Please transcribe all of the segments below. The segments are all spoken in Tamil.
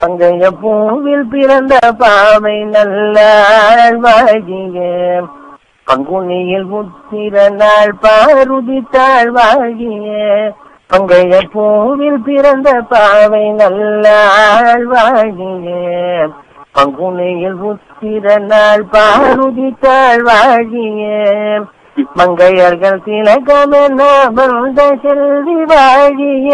பங்கைய பூவில் பிறந்த பாவை நல்ல வாழிய பங்குனியில் புத்திர நாள் பாருதித்தாள் வாழிய பங்கைய பூவில் பிறந்த பாவை நல்ல வாழிய பங்குனியில் புத்திர நாள் பாருதித்தாள் வாழிய மங்கையர்கள் திலகமென வந்த செல்வி வாழிய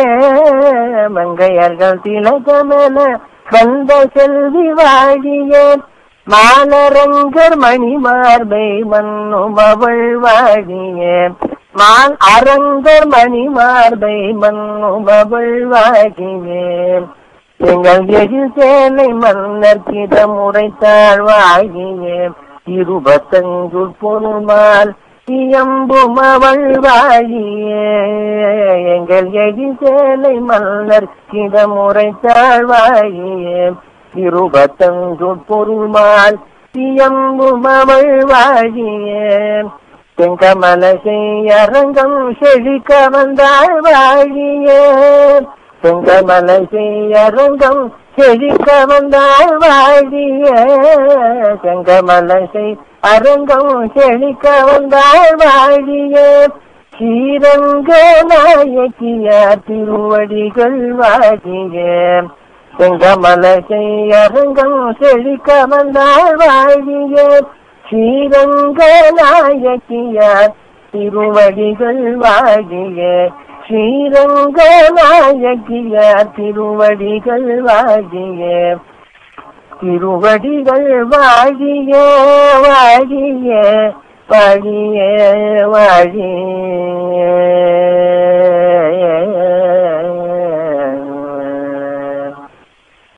மங்கையர்கள் திலகமென வந்த செல்வி வாழிய மாலரங்கர் மணிமார்பை மன்னும் அவள் வாழிய மான் அரங்கர் மணிமார்பை மன்னும் அவள் வாழிய எங்கள் எழில் சேனை மன்னர் கிடம் உரைத்தாள் இருபத்தஞ்சு பொருமால் சியம்புமவழ்வாயே எங்கள் எழில் சேனை மன்னர் கிடம் தாழ்வாயே. திருபத்தங்கு பொருள்மால் சியம்புமவழ்வாயே இயம்பும் அவள் செங்கமல செய்யரங்கம் செழிக்க வந்தாழ்வாயே வாழிய செங்கமல செய்யரங்கம் செழிக்க வந்தாள் வாழிய செங்கமலசை அரங்கம் செழிக்க வந்தாள் வாழிய ஸ்ரீரங்க நாயகியார் திருவடிகள் வாழிய செங்கமலசை அரங்கம் செழிக்க வந்தாள் வாழிய ஸ்ரீரங்க நாயக்கியார் திருவடிகள் வாழிய ஸ்ரீரங்க நாயகியார் திருவடிகள் வாழிய. திருவடிகள் வாழிய வாழிய வாழிய வாழிய.